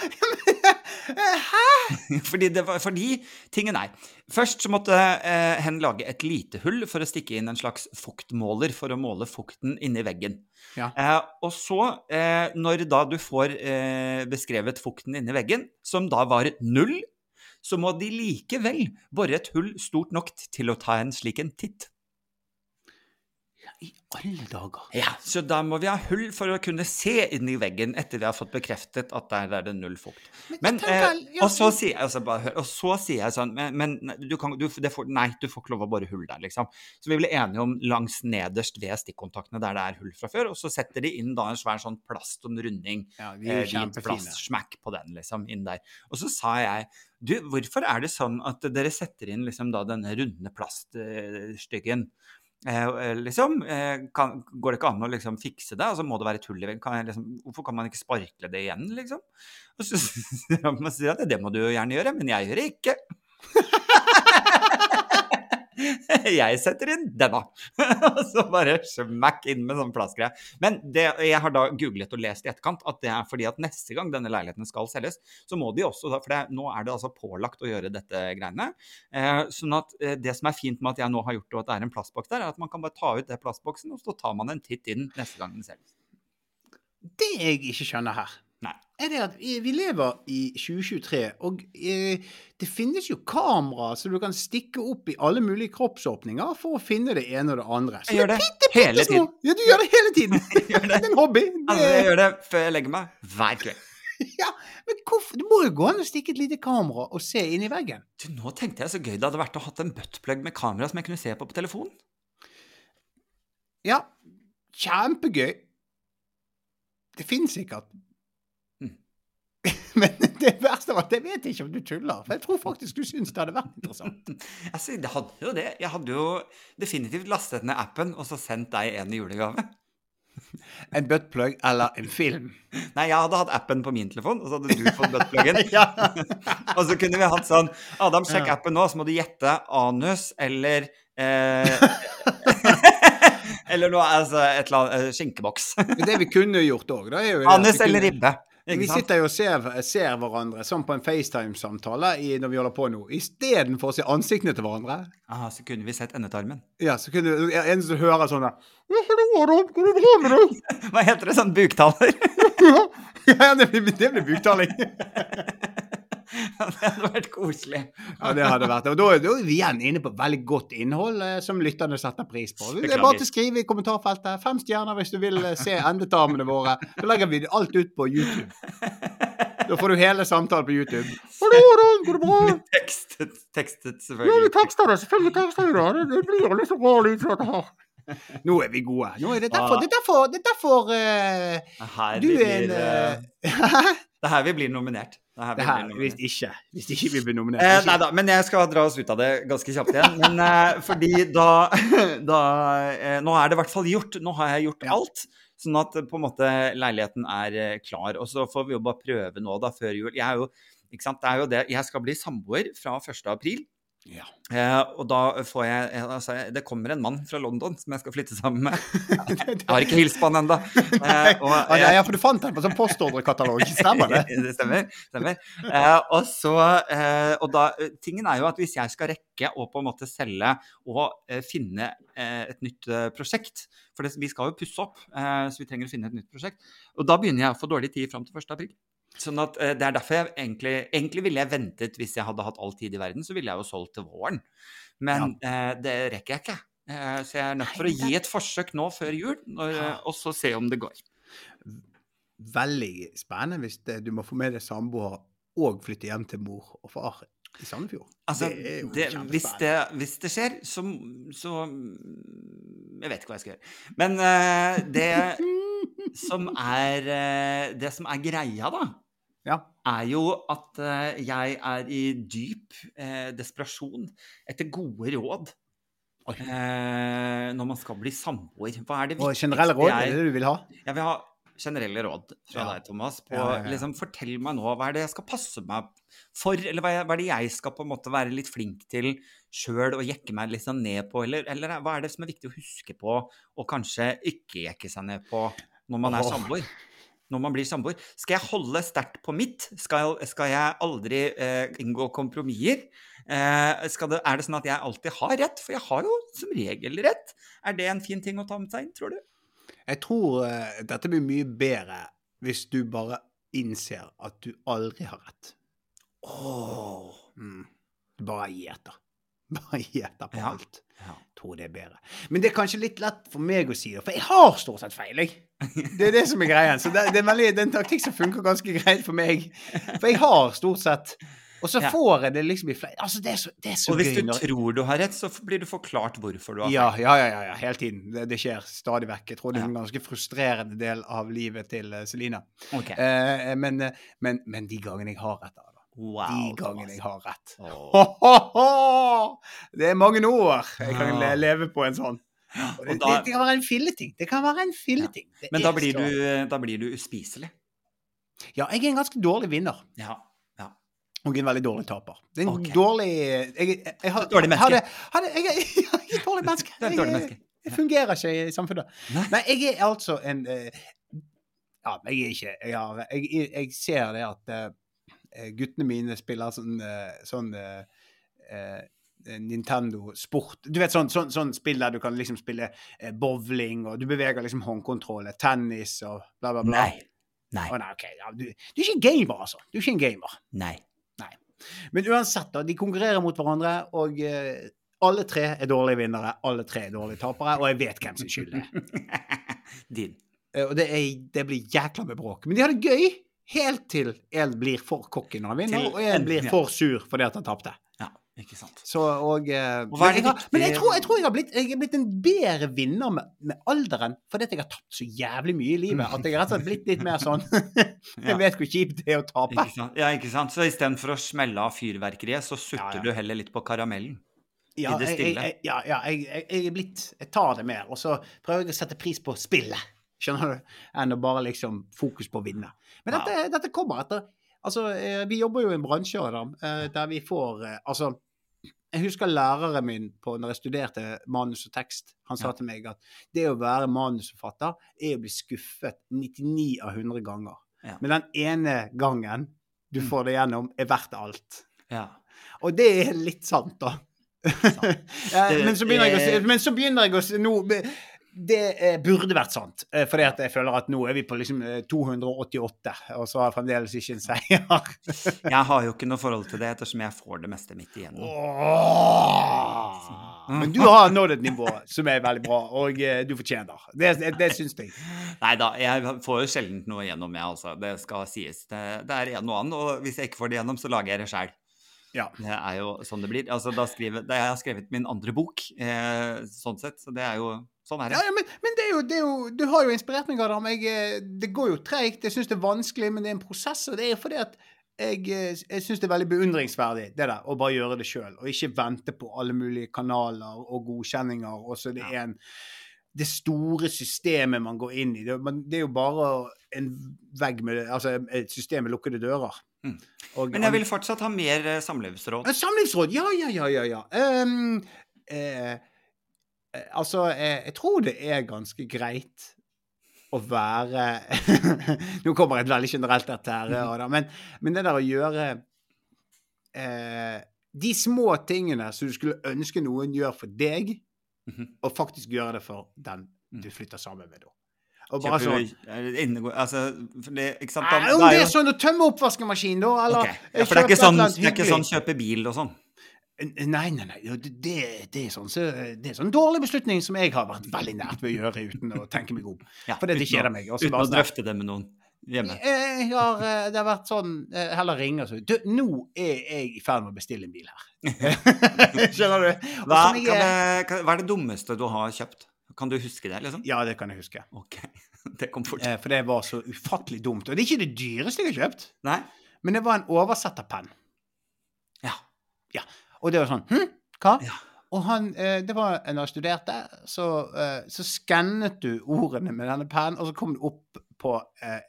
[SPEAKER 2] Hæ? (laughs)
[SPEAKER 1] Fordi, det var, fordi tingen er Først så måtte eh, hen lage et lite hull for å stikke inn en slags fuktmåler for å måle fukten inni veggen.
[SPEAKER 2] Ja.
[SPEAKER 1] Eh, og så, eh, når da du får eh, beskrevet fukten inni veggen, som da var null, så må de likevel bore et hull stort nok til å ta en slik en titt.
[SPEAKER 2] I alle dager.
[SPEAKER 1] Ja, Så da må vi ha hull for å kunne se inn i veggen etter vi har fått bekreftet at der er det null fukt. Men,
[SPEAKER 2] tenker-
[SPEAKER 1] eh, og, så sier, altså, bare, og så sier jeg sånn Men, men du kan, du, det får, nei, du får ikke lov å bore hull der, liksom. Så vi ble enige om langs nederst ved stikkontaktene der det er hull fra før, og så setter de inn da en svær sånn plast og en runding,
[SPEAKER 2] Ja, vi
[SPEAKER 1] eh, hvit plast, smack på den, liksom, inn der. Og så sa jeg du, hvorfor er det sånn at dere setter inn liksom da denne runde plaststyggen? Eh, liksom, eh, kan, går det ikke an å liksom fikse det? Altså, må det være tull i veggen? Liksom, hvorfor kan man ikke sparkle det igjen, liksom? Og så (laughs) sier han at det må du jo gjerne gjøre, men jeg gjør det ikke. (laughs) jeg setter inn denne. (laughs) Og så bare smack inn med sånn plastgreie. Men det, jeg har da googlet og lest i etterkant at det er fordi at neste gang denne leiligheten skal selges, så må de også for det, nå er det altså pålagt å gjøre dette greiene. Eh, sånn at eh, det som er fint med at jeg nå har gjort det, og at det er en plastboks der, er at man kan bare ta ut den plastboksen, og så tar man en titt inn neste gang den selges.
[SPEAKER 2] Det jeg ikke skjønner her,
[SPEAKER 1] Nei.
[SPEAKER 2] er det at vi lever i 2023, og eh, det finnes jo kamera som du kan stikke opp i alle mulige kroppsåpninger for å finne det ene og det andre.
[SPEAKER 1] Jeg gjør det hele
[SPEAKER 2] små.
[SPEAKER 1] tiden.
[SPEAKER 2] Ja, du gjør det hele tiden. (laughs)
[SPEAKER 1] det.
[SPEAKER 2] det er en hobby.
[SPEAKER 1] Altså, jeg gjør det før jeg legger meg, hver kveld. (laughs)
[SPEAKER 2] ja, men hvorfor? Det må jo gå an å stikke et lite kamera og se inn i veggen.
[SPEAKER 1] Du, nå tenkte jeg så gøy det hadde vært å ha en buttplug med kamera som jeg kunne se på på telefonen.
[SPEAKER 2] Ja, kjempegøy. Det finnes sikkert. Var at jeg vet ikke om du tuller. For jeg tror faktisk du syns det hadde vært interessant. (laughs)
[SPEAKER 1] Altså, det hadde jo det. Jeg hadde jo definitivt lastet ned appen og så sendt deg en i julegave. (laughs)
[SPEAKER 2] En buttplug eller en film.
[SPEAKER 1] Nei, jeg hadde hatt appen på min telefon, og så hadde du fått buttpluggen. (laughs) og så kunne vi hatt sånn Adam, sjekk
[SPEAKER 2] Ja.
[SPEAKER 1] appen nå, så må du gjette anus eller eh, Eller noe, altså et eller annet eh, skinkeboks.
[SPEAKER 2] Det vi kunne gjort òg, da er jo
[SPEAKER 1] Anus eller ribbe.
[SPEAKER 2] Vi sitter jo og ser, ser hverandre som på en FaceTime-samtale når vi holder på nå. Istedenfor å se ansiktene til hverandre.
[SPEAKER 1] Aha, så kunne vi sett endetarmen.
[SPEAKER 2] Ja, så kunne du en som hører sånn? (laughs)
[SPEAKER 1] Hva heter det? Sånn buktaler? (laughs)
[SPEAKER 2] Ja, det blir, det blir buktaling. (laughs) (laughs)
[SPEAKER 1] det hadde vært koselig.
[SPEAKER 2] Ja, det hadde vært det. Og da, da er vi igjen inne på veldig godt innhold eh, som lytterne setter pris på. Det er bare til å skrive i kommentarfeltet. Fem stjerner hvis du vil eh, se endetarmene våre. Da legger vi alt ut på YouTube. Da får du hele samtalen på YouTube. Hallo, Adam, går det bra? (laughs)
[SPEAKER 1] Tekstet, tekstet selvfølgelig.
[SPEAKER 2] Ja, vi tekster det. Selvfølgelig tekster vi det. Det blir jo litt så rar lyd fra det her. Nå er vi gode. Nå er det derfor, det er derfor, det er derfor
[SPEAKER 1] uh, er her
[SPEAKER 2] du er en (laughs) eh,
[SPEAKER 1] det er her vi blir nominert. Det er her
[SPEAKER 2] Det her, hvis ikke. Hvis ikke vi blir nominert.
[SPEAKER 1] Eh, nei da, men jeg skal dra oss ut av det ganske kjapt igjen. Men eh, fordi da, (laughs) da eh, Nå er det i hvert fall gjort. Nå har jeg gjort
[SPEAKER 2] Ja.
[SPEAKER 1] alt. Sånn at på en måte leiligheten er klar. Og så får vi jo bare prøve nå, da, før jul. Jeg er jo ikke sant? Det er jo det. Jeg skal bli samboer fra 1. april.
[SPEAKER 2] Ja.
[SPEAKER 1] Eh, og da får jeg altså, Det kommer en mann fra London som jeg skal flytte sammen med. (laughs) Jeg har ikke hilst på han ennå. Eh,
[SPEAKER 2] Ah, ja, for du fant den på sånn postordrekatalog. Stemmer det? (laughs)
[SPEAKER 1] det stemmer. stemmer. Eh, og så, eh, og da, eh, tingen er jo at hvis jeg skal rekke å på en måte selge og finne et nytt prosjekt For det, vi skal jo pusse opp, så vi trenger å finne et nytt prosjekt. Og da begynner jeg å få dårlig tid fram til 1. april. Sånn at eh, Det er derfor jeg egentlig Egentlig ville jeg ventet hvis jeg hadde hatt all tid i verden, så ville jeg jo solgt til våren. Men eh, det rekker jeg ikke. Eh, så jeg er nødt for å gi et forsøk nå før jul, når,
[SPEAKER 2] Ja.
[SPEAKER 1] og så se om det går.
[SPEAKER 2] Veldig spennende hvis det, du må få med deg samboer og flytte hjem til mor og far i Sandefjord.
[SPEAKER 1] Altså,
[SPEAKER 2] Det er jo
[SPEAKER 1] det, hvis, det, hvis det skjer, så, så Jeg vet ikke hva jeg skal gjøre. Men uh, det (laughs) som er uh, Det som er greia, da,
[SPEAKER 2] Ja.
[SPEAKER 1] er jo at eh, jeg er i dyp eh, desperasjon etter gode råd. Eh, når man skal bli samboer. Hva er det
[SPEAKER 2] Og
[SPEAKER 1] viktigste
[SPEAKER 2] generelle råd, er
[SPEAKER 1] jeg
[SPEAKER 2] det det du vil ha?
[SPEAKER 1] jeg vil ha generelle råd fra
[SPEAKER 2] Ja.
[SPEAKER 1] deg, Thomas. På,
[SPEAKER 2] Ja.
[SPEAKER 1] Liksom, fortell meg nå, hva er det jeg skal passe meg for? Eller hva er, det jeg skal på en måte være litt flink til sjøl og jekke meg litt sånn ned på? Eller, eller hva er det som er viktig å huske på, og kanskje ikke jekke seg ned på når man er samboer? Når man blir samboer. Skal jeg holde sterkt på mitt? Skal, skal jeg aldri eh, inngå kompromisser? Eh, det, er det sånn at jeg alltid har rett? For jeg har jo som regel rett. Er det en fin ting å ta med seg inn, tror du?
[SPEAKER 2] Jeg tror uh, dette blir mye bedre hvis du bare innser at du aldri har rett.
[SPEAKER 1] Åh.
[SPEAKER 2] Mm. Du bare gjeter. (laughs) Bare gjeter på
[SPEAKER 1] Ja.
[SPEAKER 2] alt.
[SPEAKER 1] Ja.
[SPEAKER 2] Tror det er bedre. Men det er kanskje litt lett for meg å si det, for jeg har stort sett feil, jeg. Det er det som er greien. Så det, det, er, veldig, det er en taktikk som funker ganske greit for meg. For jeg har stort sett Og så
[SPEAKER 1] Ja.
[SPEAKER 2] får jeg det liksom i flere Altså, det er så, det er så
[SPEAKER 1] Og hvis
[SPEAKER 2] gøy
[SPEAKER 1] du
[SPEAKER 2] når
[SPEAKER 1] tror du har rett, så blir du forklart hvorfor du har ja,
[SPEAKER 2] ja, ja, ja, ja, ja, hele tiden. Det, det skjer stadig vekk. Jeg tror det er en ganske frustrerende del av livet til eh, Selina.
[SPEAKER 1] Okay.
[SPEAKER 2] Eh, men, eh, men, men de gangene jeg har rett, da.
[SPEAKER 1] Wow.
[SPEAKER 2] De gangene jeg har rett.
[SPEAKER 1] Oh.
[SPEAKER 2] Ho, ho, ho! Det er mange år jeg kan le- leve på en sånn. Det,
[SPEAKER 1] da-
[SPEAKER 2] det, kan være en filleting. Det kan være en filleting. Ja.
[SPEAKER 1] Men da blir, du, da blir du uspiselig.
[SPEAKER 2] Ja, jeg er en ganske dårlig vinner.
[SPEAKER 1] Ja.
[SPEAKER 2] Og en veldig dårlig taper. Det er en
[SPEAKER 1] okay.
[SPEAKER 2] dårlig Jeg, jeg, jeg, har-
[SPEAKER 1] Dårlig menneske.
[SPEAKER 2] hadde- hadde- jeg, (laughs) jeg et dårlig menneske.
[SPEAKER 1] Jeg, dårlig menneske.
[SPEAKER 2] Jeg, jeg fungerer ikke i samfunnet.
[SPEAKER 1] Nei.
[SPEAKER 2] Nei, jeg er altså en eh, Ja, jeg er ikke Jeg, har, jeg, jeg ser det at uh, guttene mine spiller sånn, uh, sånn uh, Nintendo Sport Du vet sånn, sånn, sånn spill der du kan liksom spille eh, bowling, og du beveger liksom håndkontroller, tennis og bla, bla, bla.
[SPEAKER 1] Nei. Nei.
[SPEAKER 2] Oh, nei, okay. Ja, du, du er ikke en gamer, altså. Du er ikke en gamer.
[SPEAKER 1] Nei. nei.
[SPEAKER 2] Men uansett, da, de konkurrerer mot hverandre, og eh, alle tre er dårlige vinnere, alle tre er dårlige tapere, og jeg vet hvem sin skyld det er. (laughs)
[SPEAKER 1] Din.
[SPEAKER 2] Eh, Og det, er, det blir jækla med bråk. Men de har det gøy helt til en blir for cocky når han vinner,
[SPEAKER 1] Til
[SPEAKER 2] og en blir for sur fordi at han tapte.
[SPEAKER 1] Ikke sant.
[SPEAKER 2] Så, og, eh,
[SPEAKER 1] Og
[SPEAKER 2] men, jeg har, men jeg tror jeg, tror jeg, har blitt, jeg har blitt en bedre vinner med, med alderen, fordi at jeg har tapt så jævlig mye i livet. At jeg har rett og slett blitt litt mer sånn (laughs) Jeg vet hvor kjipt det er å tape.
[SPEAKER 1] Ikke sant? Ja, ikke sant? Så istedenfor å smelle av fyrverkeriet, så sutter
[SPEAKER 2] Ja, ja.
[SPEAKER 1] du heller litt på karamellen.
[SPEAKER 2] Ja,
[SPEAKER 1] i det stille.
[SPEAKER 2] ja, ja jeg, er blitt Jeg tar det mer, og så prøver jeg å sette pris på spillet, skjønner du, enn å bare liksom fokus på å vinne. Men dette, dette kommer etter Altså, eh, vi jobber jo i en bransje Adam, eh, der vi får eh, Altså, jeg husker læreren min på når jeg studerte manus og tekst. Han sa
[SPEAKER 1] Ja.
[SPEAKER 2] til meg at det å være manusforfatter er å bli skuffet 99 av 100 ganger.
[SPEAKER 1] Ja.
[SPEAKER 2] Men den ene gangen du
[SPEAKER 1] Mm.
[SPEAKER 2] får det gjennom, er verdt alt.
[SPEAKER 1] Ja.
[SPEAKER 2] Og det er litt sant, da. Sant. men, så jeg men så begynner jeg å se nå Det eh, burde vært sant, For jeg føler at nå er vi på liksom eh, 288, og så har jeg fremdeles ikke en seier. (laughs)
[SPEAKER 1] Jeg har jo ikke noe forhold til det, ettersom jeg får det meste midt igjennom.
[SPEAKER 2] Åh! Men du har nådd et nivå som er veldig bra, og eh, du fortjener. Det, det, det syns jeg.
[SPEAKER 1] Nei da, jeg får jo sjelden noe igjennom, jeg altså. Det skal sies. Det, det er en og annen, og hvis jeg ikke får det igjennom, så lager jeg det sjæl.
[SPEAKER 2] Ja.
[SPEAKER 1] Det er jo sånn det blir. Altså, da, skriver, da jeg har skrevet min andre bok, eh, sånn sett, så det er jo Sånn er det.
[SPEAKER 2] ja, men, men det er jo, det er jo, du har jo inspirert meg, Adam. Jeg, eh, det går jo treigt. Jeg syns det er vanskelig, men det er en prosess. Og det er fordi at jeg, eh, jeg syns det er veldig beundringsverdig det der, å bare gjøre det sjøl. Og ikke vente på alle mulige kanaler og godkjenninger. Og så det er en det store systemet man går inn i. Det, man, det er jo bare en vegg med Altså et system med lukkede dører.
[SPEAKER 1] Mm.
[SPEAKER 2] Og-
[SPEAKER 1] Men jeg vil fortsatt ha mer eh, samlivsråd.
[SPEAKER 2] Samlivsråd, ja, ja, ja, ja. ja. Eh, eh, altså, jeg, jeg tror det er ganske greit å være (laughs) Nå kommer et veldig generelt dette her, men, men det der å gjøre eh, de små tingene som du skulle ønske noen gjør for deg,
[SPEAKER 1] Mhm.
[SPEAKER 2] og faktisk gjøre det for den du flytter sammen med da. Og bare sånn
[SPEAKER 1] eh, Altså, det, ikke sant?
[SPEAKER 2] Nei,
[SPEAKER 1] Da-
[SPEAKER 2] Om
[SPEAKER 1] da er
[SPEAKER 2] det
[SPEAKER 1] jo-
[SPEAKER 2] er sånn å tømme oppvaskemaskinen, da, eller
[SPEAKER 1] okay. ja, For det er ikke sånn, det er ikke sånn kjøpe bil og sånn?
[SPEAKER 2] Nei, nei, nei. Det, det, er sånn, så, det er sånn dårlig beslutning som jeg har vært veldig nært ved å gjøre uten å tenke meg om. (laughs)
[SPEAKER 1] Ja,
[SPEAKER 2] For det kjeder meg. Også,
[SPEAKER 1] Uten å drøfte det med noen hjemme.
[SPEAKER 2] Jeg har, eh, det har vært sånn eh, Heller ringe og så Du, nå er jeg i ferd med å bestille en bil her. (laughs) Skjønner du?
[SPEAKER 1] Hva,
[SPEAKER 2] jeg
[SPEAKER 1] det, kan, hva er det dummeste du har kjøpt? Kan du huske det, liksom?
[SPEAKER 2] Ja, det kan jeg huske.
[SPEAKER 1] Ok, (laughs) det kom fort.
[SPEAKER 2] Eh, For det var så ufattelig dumt. Og det er ikke det dyreste jeg har kjøpt,
[SPEAKER 1] Nei?
[SPEAKER 2] men det var en oversetterpenn.
[SPEAKER 1] Ja.
[SPEAKER 2] Og det var sånn Hm, hva?
[SPEAKER 1] Ja.
[SPEAKER 2] Og han, eh, det var når jeg studerte, så, eh, så skannet du ordene med denne pennen, og så kom det opp på eh,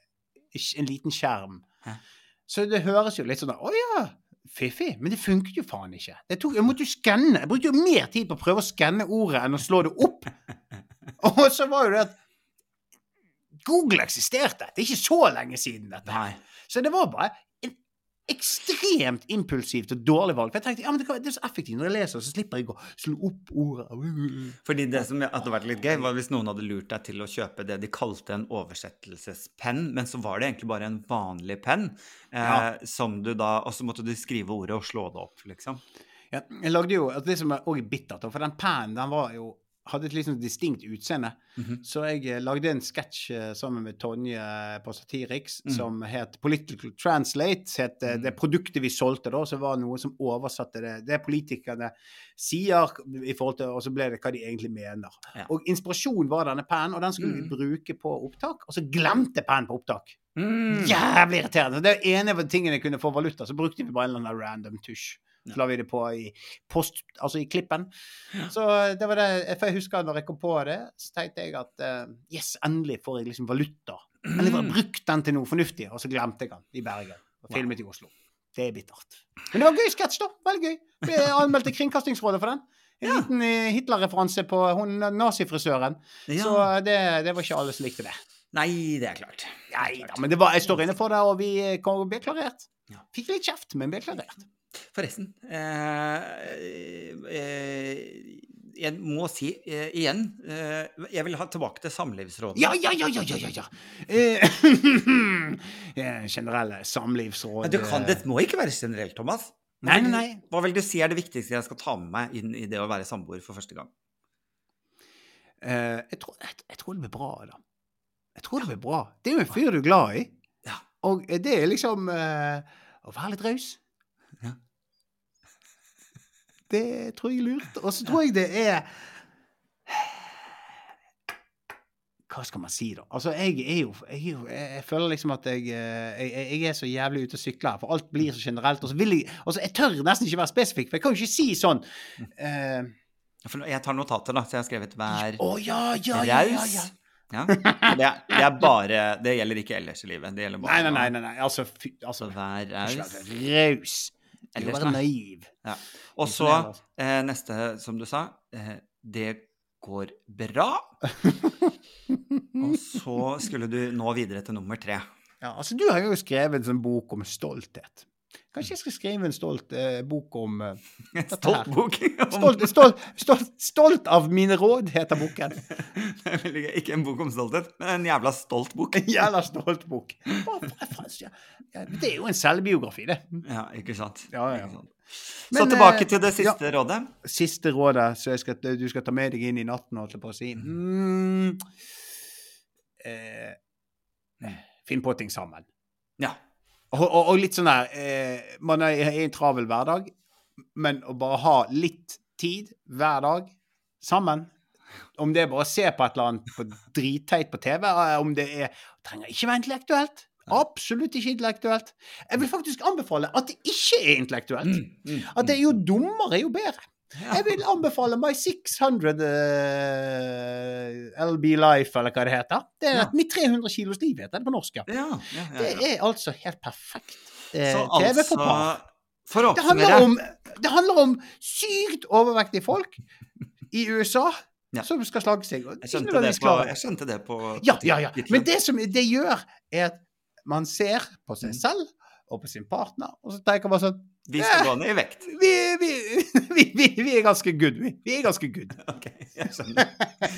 [SPEAKER 2] en liten skjerm.
[SPEAKER 1] Hæ?
[SPEAKER 2] Så det høres jo litt sånn Å ja, fiffig. Men det funket jo faen ikke. Det tok, jeg måtte jo skanne. Jeg brukte jo mer tid på å prøve å skanne ordet enn å slå det opp. (laughs) Og så var jo det at Google eksisterte. Det er ikke så lenge siden dette.
[SPEAKER 1] Nei.
[SPEAKER 2] Så det var bare ekstremt impulsivt og dårlig valg. For jeg tenkte ja, men det, er så effektivt når jeg leser, så slipper jeg å slå opp ordet.
[SPEAKER 1] Fordi det som hadde vært litt gøy, var hvis noen hadde lurt deg til å kjøpe det de kalte en oversettelsespenn, men så var det egentlig bare en vanlig penn, eh,
[SPEAKER 2] Ja.
[SPEAKER 1] som du da Og så måtte du skrive ordet og slå det opp, liksom.
[SPEAKER 2] Ja, jeg lagde jo Det som er også bittert, for den pennen den var jo hadde et sånn distinkt utseende.
[SPEAKER 1] Mhm.
[SPEAKER 2] Så jeg eh, lagde en sketsj eh, sammen med Tonje på Satiriks
[SPEAKER 1] Mm.
[SPEAKER 2] som het Political Translate. Het eh,
[SPEAKER 1] Mm.
[SPEAKER 2] det produktet vi solgte da, så var det noe som oversatte det det politikerne sier, i forhold til, og så ble det hva de egentlig mener.
[SPEAKER 1] Ja.
[SPEAKER 2] Og inspirasjon var denne pennen, og den skulle vi
[SPEAKER 1] Mm.
[SPEAKER 2] bruke på opptak. Og så glemte pennen på opptak.
[SPEAKER 1] Mm.
[SPEAKER 2] Jævlig irriterende. Det ene av tingene jeg kunne få valuta, så brukte vi bare en eller annen random tusj. Så la vi det på i post, altså i klippen. Så det var det, for jeg husker når jeg kom på det, så tenkte jeg at uh, yes, endelig får jeg liksom valuta. Endelig får jeg (clears throat) brukt den til noe fornuftig, og så glemte jeg den i Bergen. Og
[SPEAKER 1] Wow.
[SPEAKER 2] filmet i Oslo. Det er bittert. Men det var gøy sketsj, da. Veldig gøy. Ble (laughs) anmeldt til Kringkastingsrådet for den. En
[SPEAKER 1] Ja.
[SPEAKER 2] liten eh, Hitler-referanse på hun nazifrisøren.
[SPEAKER 1] Ja.
[SPEAKER 2] Så det, det var ikke alle som likte det.
[SPEAKER 1] Nei, det er klart.
[SPEAKER 2] Nei da, men det var, jeg står inne for det, og vi eh, ble klarert.
[SPEAKER 1] Ja.
[SPEAKER 2] Fikk litt kjeft, men ble klarert.
[SPEAKER 1] Forresten eh, eh, Jeg må si eh, igjen eh, Jeg vil ha tilbake til samlivsrådet.
[SPEAKER 2] Ja, ja, ja, ja, ja, ja, ja. Eh, (laughs) eh, Generelle samlivsråd
[SPEAKER 1] Men du kan, det må ikke være generelt, Thomas. Hva
[SPEAKER 2] Nei, nei, nei.
[SPEAKER 1] Hva vil du si er det viktigste jeg skal ta med meg inn i det å være samboer for første gang?
[SPEAKER 2] eh, jeg, tror, jeg, jeg tror det blir bra, da. Jeg tror det blir bra. Det er jo en fyr du er glad i. Og det er liksom eh, å være litt raus.
[SPEAKER 1] Ja.
[SPEAKER 2] Det tror jeg er lurt. Og så tror jeg det er Hva skal man si, da? Altså, jeg er jo Jeg, er jo, jeg, jeg føler liksom at jeg, eh, jeg, jeg er så jævlig ute å sykle her, for alt blir så generelt. Og så vil jeg Altså, jeg tør nesten ikke være spesifikk, for jeg kan jo ikke si sånn eh,
[SPEAKER 1] For Jeg tar notater, da, så jeg har skrevet 'vær
[SPEAKER 2] oh, ja, ja, ja, ja,
[SPEAKER 1] raus'.
[SPEAKER 2] ja.
[SPEAKER 1] Ja. Det, er, det er bare Det gjelder ikke ellers i livet. Det gjelder bare
[SPEAKER 2] nei, nei. nei, nei. Altså, fy, altså
[SPEAKER 1] vær raus.
[SPEAKER 2] Raus.
[SPEAKER 1] Ellers,
[SPEAKER 2] være
[SPEAKER 1] naiv.
[SPEAKER 2] naiv.
[SPEAKER 1] Og så eh, neste, som du sa, eh, det går bra. Og så skulle du nå videre til nummer tre.
[SPEAKER 2] Ja, altså, du har jo skrevet en sånn bok om stolthet. Kanskje jeg skal skrive en stolt eh, bok om eh, (laughs)
[SPEAKER 1] Stolt bok.
[SPEAKER 2] stolt, stolt, stolt, stolt av mine råd, heter boken. (laughs)
[SPEAKER 1] Det er veldig gøy. Ikke en bok om stolthet, men en jævla stolt bok. (laughs)
[SPEAKER 2] En jævla stolt bok. Ja. Ja, Det er jo en selvbiografi, det.
[SPEAKER 1] Ja, ikke sant.
[SPEAKER 2] Ja, ja.
[SPEAKER 1] Ikke sant.
[SPEAKER 2] Men,
[SPEAKER 1] så tilbake
[SPEAKER 2] eh,
[SPEAKER 1] til det siste rådet.
[SPEAKER 2] Siste rådet så skal, du skal ta med deg inn i natten, holdt jeg på å si. Mm. Eh, finn på ting sammen.
[SPEAKER 1] Ja.
[SPEAKER 2] Og, og, og litt sånn der eh, Man er i en travel hverdag, men å bare ha litt tid hver dag sammen Om det er bare å se på et eller annet på dritteit på TV, eh, om det er Trenger ikke være intellektuelt. Absolutt ikke intellektuelt. Jeg vil faktisk anbefale at det ikke er intellektuelt.
[SPEAKER 1] Mm,
[SPEAKER 2] At det er jo dummere, jo bedre. Jeg vil anbefale My 600 eh, LB Life, eller hva det heter. Det er
[SPEAKER 1] Ja.
[SPEAKER 2] Mitt 300 kilos liv, heter det på norsk. ja.
[SPEAKER 1] Ja,
[SPEAKER 2] Det er altså helt perfekt eh,
[SPEAKER 1] Så
[SPEAKER 2] TV for par.
[SPEAKER 1] altså For å
[SPEAKER 2] Det
[SPEAKER 1] oppsummere
[SPEAKER 2] om, det handler om sykt overvektige folk i USA
[SPEAKER 1] Ja.
[SPEAKER 2] som skal slage seg.
[SPEAKER 1] Jeg skjønte, det på, jeg skjønte det på
[SPEAKER 2] Ja, ja, ja. Men det som det gjør, er at man ser på seg
[SPEAKER 1] Mm.
[SPEAKER 2] selv og på sin partner, og så tenker man sånn
[SPEAKER 1] Vi skal gå ned i vekt.
[SPEAKER 2] Vi, (laughs) vi, vi, vi, er ganske good, vi. Vi er ganske good. (laughs)
[SPEAKER 1] Okay, jeg skjønner.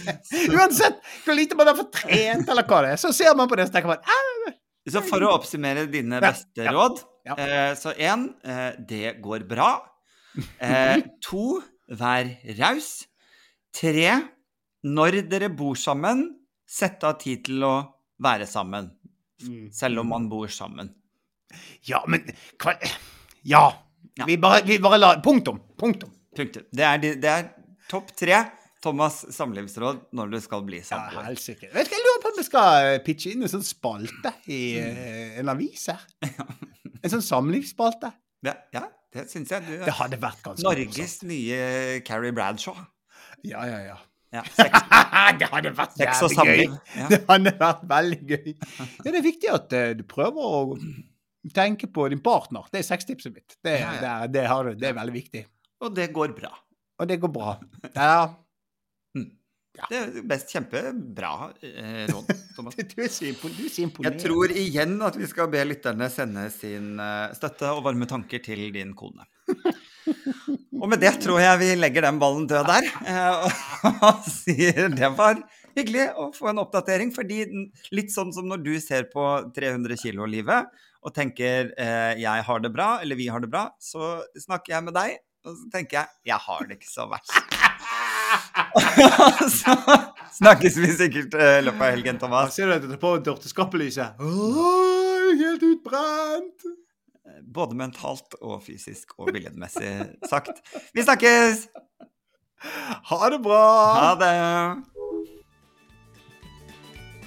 [SPEAKER 1] (laughs)
[SPEAKER 2] Uansett hvor lite man har fått trent, eller hva det er, så ser man på det og tenker man «Ah,
[SPEAKER 1] Så for å oppsummere dine
[SPEAKER 2] Ja,
[SPEAKER 1] beste
[SPEAKER 2] ja,
[SPEAKER 1] råd
[SPEAKER 2] ja.
[SPEAKER 1] eh, Så én, eh, det går bra. Eh, to, vær raus. Tre, når dere bor sammen, sett av tid til å være sammen. Selv om man bor sammen.
[SPEAKER 2] Ja, men hva Ja.
[SPEAKER 1] Ja.
[SPEAKER 2] Vi bare, vi bare la Punktum. Punktum.
[SPEAKER 1] Punktum. Det er, det er topp tre Thomas' samlivsråd når du skal bli
[SPEAKER 2] Ja,
[SPEAKER 1] samboer.
[SPEAKER 2] sikkert. Vet du jeg lurer på om vi skal eh, pitche inn en sånn spalte i eh, en avis her. (laughs) En sånn samlivsspalte.
[SPEAKER 1] Ja, ja det syns jeg. Du
[SPEAKER 2] Det hadde vært ganske
[SPEAKER 1] Norges nye Carrie Bradshaw.
[SPEAKER 2] Ja, ja, ja.
[SPEAKER 1] Ja, (laughs) sex,
[SPEAKER 2] det hadde vært jævlig gøy.
[SPEAKER 1] Ja.
[SPEAKER 2] Det hadde vært veldig gøy. Ja, det er viktig at eh, du prøver å tenke på din partner. Det er sextipset mitt. Det,
[SPEAKER 1] Ja, ja.
[SPEAKER 2] det, det, har du. det er veldig viktig.
[SPEAKER 1] Og det går bra.
[SPEAKER 2] Og det går bra. (laughs) Ja.
[SPEAKER 1] Det er best kjempebra eh, råd, Thomas. (laughs)
[SPEAKER 2] Du er så impo- du er så imponerende.
[SPEAKER 1] Jeg tror igjen at vi skal be lytterne sende sin eh, støtte og varme tanker til din kone. (laughs) Og med det tror jeg vi legger den ballen død der, og, og sier det var hyggelig å få en oppdatering. Fordi litt sånn som når du ser på 300 kilo-livet og tenker eh, 'jeg har det bra', eller 'vi har det bra', så snakker jeg med deg, og så tenker jeg 'jeg har det ikke så verst'. (laughs) (laughs) så snakkes vi sikkert eh, i løpet av helgen,
[SPEAKER 2] Thomas.
[SPEAKER 1] Thomas.
[SPEAKER 2] ser du at du tar på dørteskappelyset? Helt utbrent!
[SPEAKER 1] Både mentalt og fysisk og billedmessig sagt. Vi snakkes!
[SPEAKER 2] Ha det bra!
[SPEAKER 1] Ha det!